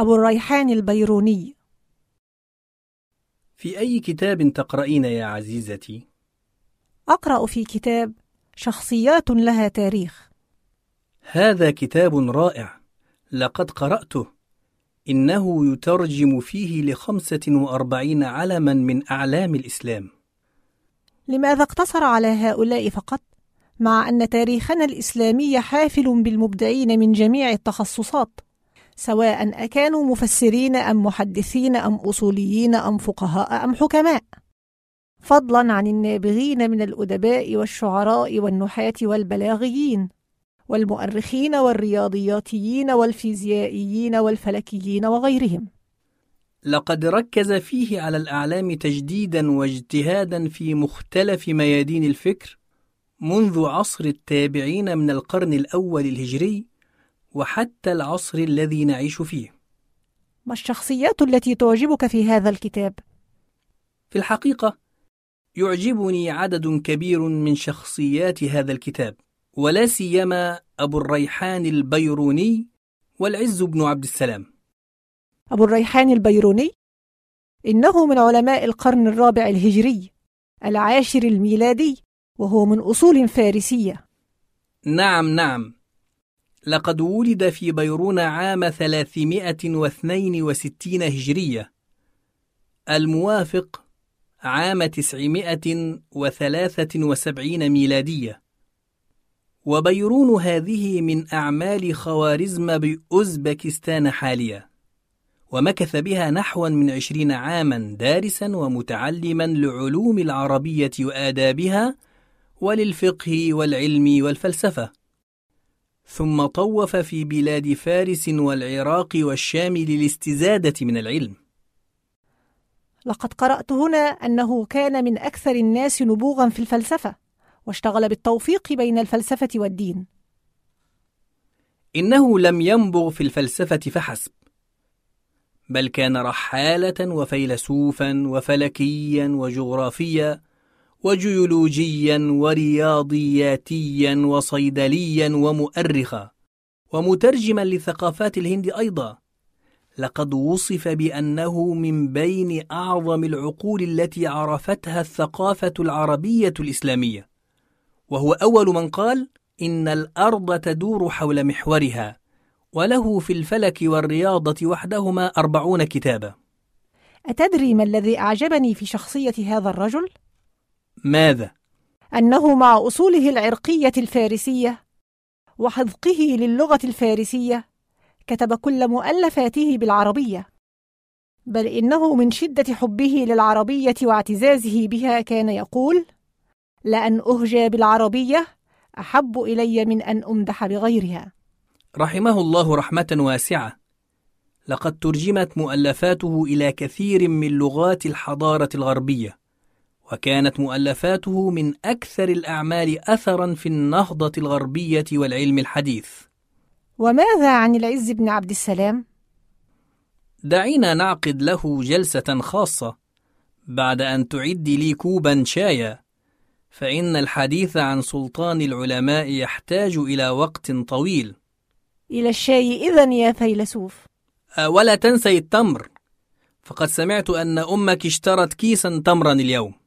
أبو الريحان البيروني. في أي كتاب تقرأين يا عزيزتي؟ أقرأ في كتاب شخصيات لها تاريخ. هذا كتاب رائع. لقد قرأته. إنه يترجم فيه لخمسة وأربعين علما من أعلام الإسلام. لماذا اقتصر على هؤلاء فقط؟ مع أن تاريخنا الإسلامي حافل بالمبدعين من جميع التخصصات. سواء أكانوا مفسرين أم محدثين أم أصوليين أم فقهاء أم حكماء. فضلا عن النابغين من الأدباء والشعراء والنحاة والبلاغيين والمؤرخين والرياضياتيين والفيزيائيين والفلكيين وغيرهم. لقد ركز فيه على الأعلام تجديدا واجتهادا في مختلف ميادين الفكر منذ عصر التابعين من القرن الأول الهجري وحتى العصر الذي نعيش فيه. ما الشخصيات التي تعجبك في هذا الكتاب؟ في الحقيقة يعجبني عدد كبير من شخصيات هذا الكتاب ولا سيما أبو الريحان البيروني والعز بن عبد السلام. أبو الريحان البيروني؟ إنه من علماء القرن الرابع الهجري العاشر الميلادي وهو من أصول فارسية. نعم نعم. لقد ولد في بيرون عام 362 هجرية. الموافق عام 973 ميلادية. وبيرون هذه من أعمال خوارزم بأوزبكستان حاليا. ومكث بها نحوا من عشرين عاما دارسا ومتعلما لعلوم العربية وآدابها وللفقه والعلم والفلسفة. ثم طوف في بلاد فارس والعراق والشام للاستزادة من العلم. لقد قرأت هنا أنه كان من أكثر الناس نبوغا في الفلسفة واشتغل بالتوفيق بين الفلسفة والدين. إنه لم ينبغ في الفلسفة فحسب بل كان رحالة وفيلسوفا وفلكيا وجغرافيا وجيولوجيا ورياضياتيا وصيدليا ومؤرخا ومترجما لثقافات الهند أيضا. لقد وصف بأنه من بين أعظم العقول التي عرفتها الثقافة العربية الإسلامية. وهو أول من قال إن الأرض تدور حول محورها وله في الفلك والرياضة وحدهما أربعون كتابا. أتدري ما الذي أعجبني في شخصية هذا الرجل؟ ماذا؟ أنه مع أصوله العرقية الفارسية وحذقه للغة الفارسية كتب كل مؤلفاته بالعربية بل إنه من شدة حبه للعربية واعتزازه بها كان يقول لأن أهجى بالعربية أحب إلي من أن أمدح بغيرها رحمه الله رحمة واسعة. لقد ترجمت مؤلفاته إلى كثير من لغات الحضارة الغربية. وكانت مؤلفاته من أكثر الأعمال أثرا في النهضة الغربية والعلم الحديث. وماذا عن العز بن عبد السلام؟ دعينا نعقد له جلسة خاصة. بعد أن تعد لي كوبا شايا فإن الحديث عن سلطان العلماء يحتاج إلى وقت طويل. إلى الشاي إذا يا فيلسوف. أه، ولا تنسي التمر. فقد سمعت أن أمك اشترت كيسا تمرا اليوم.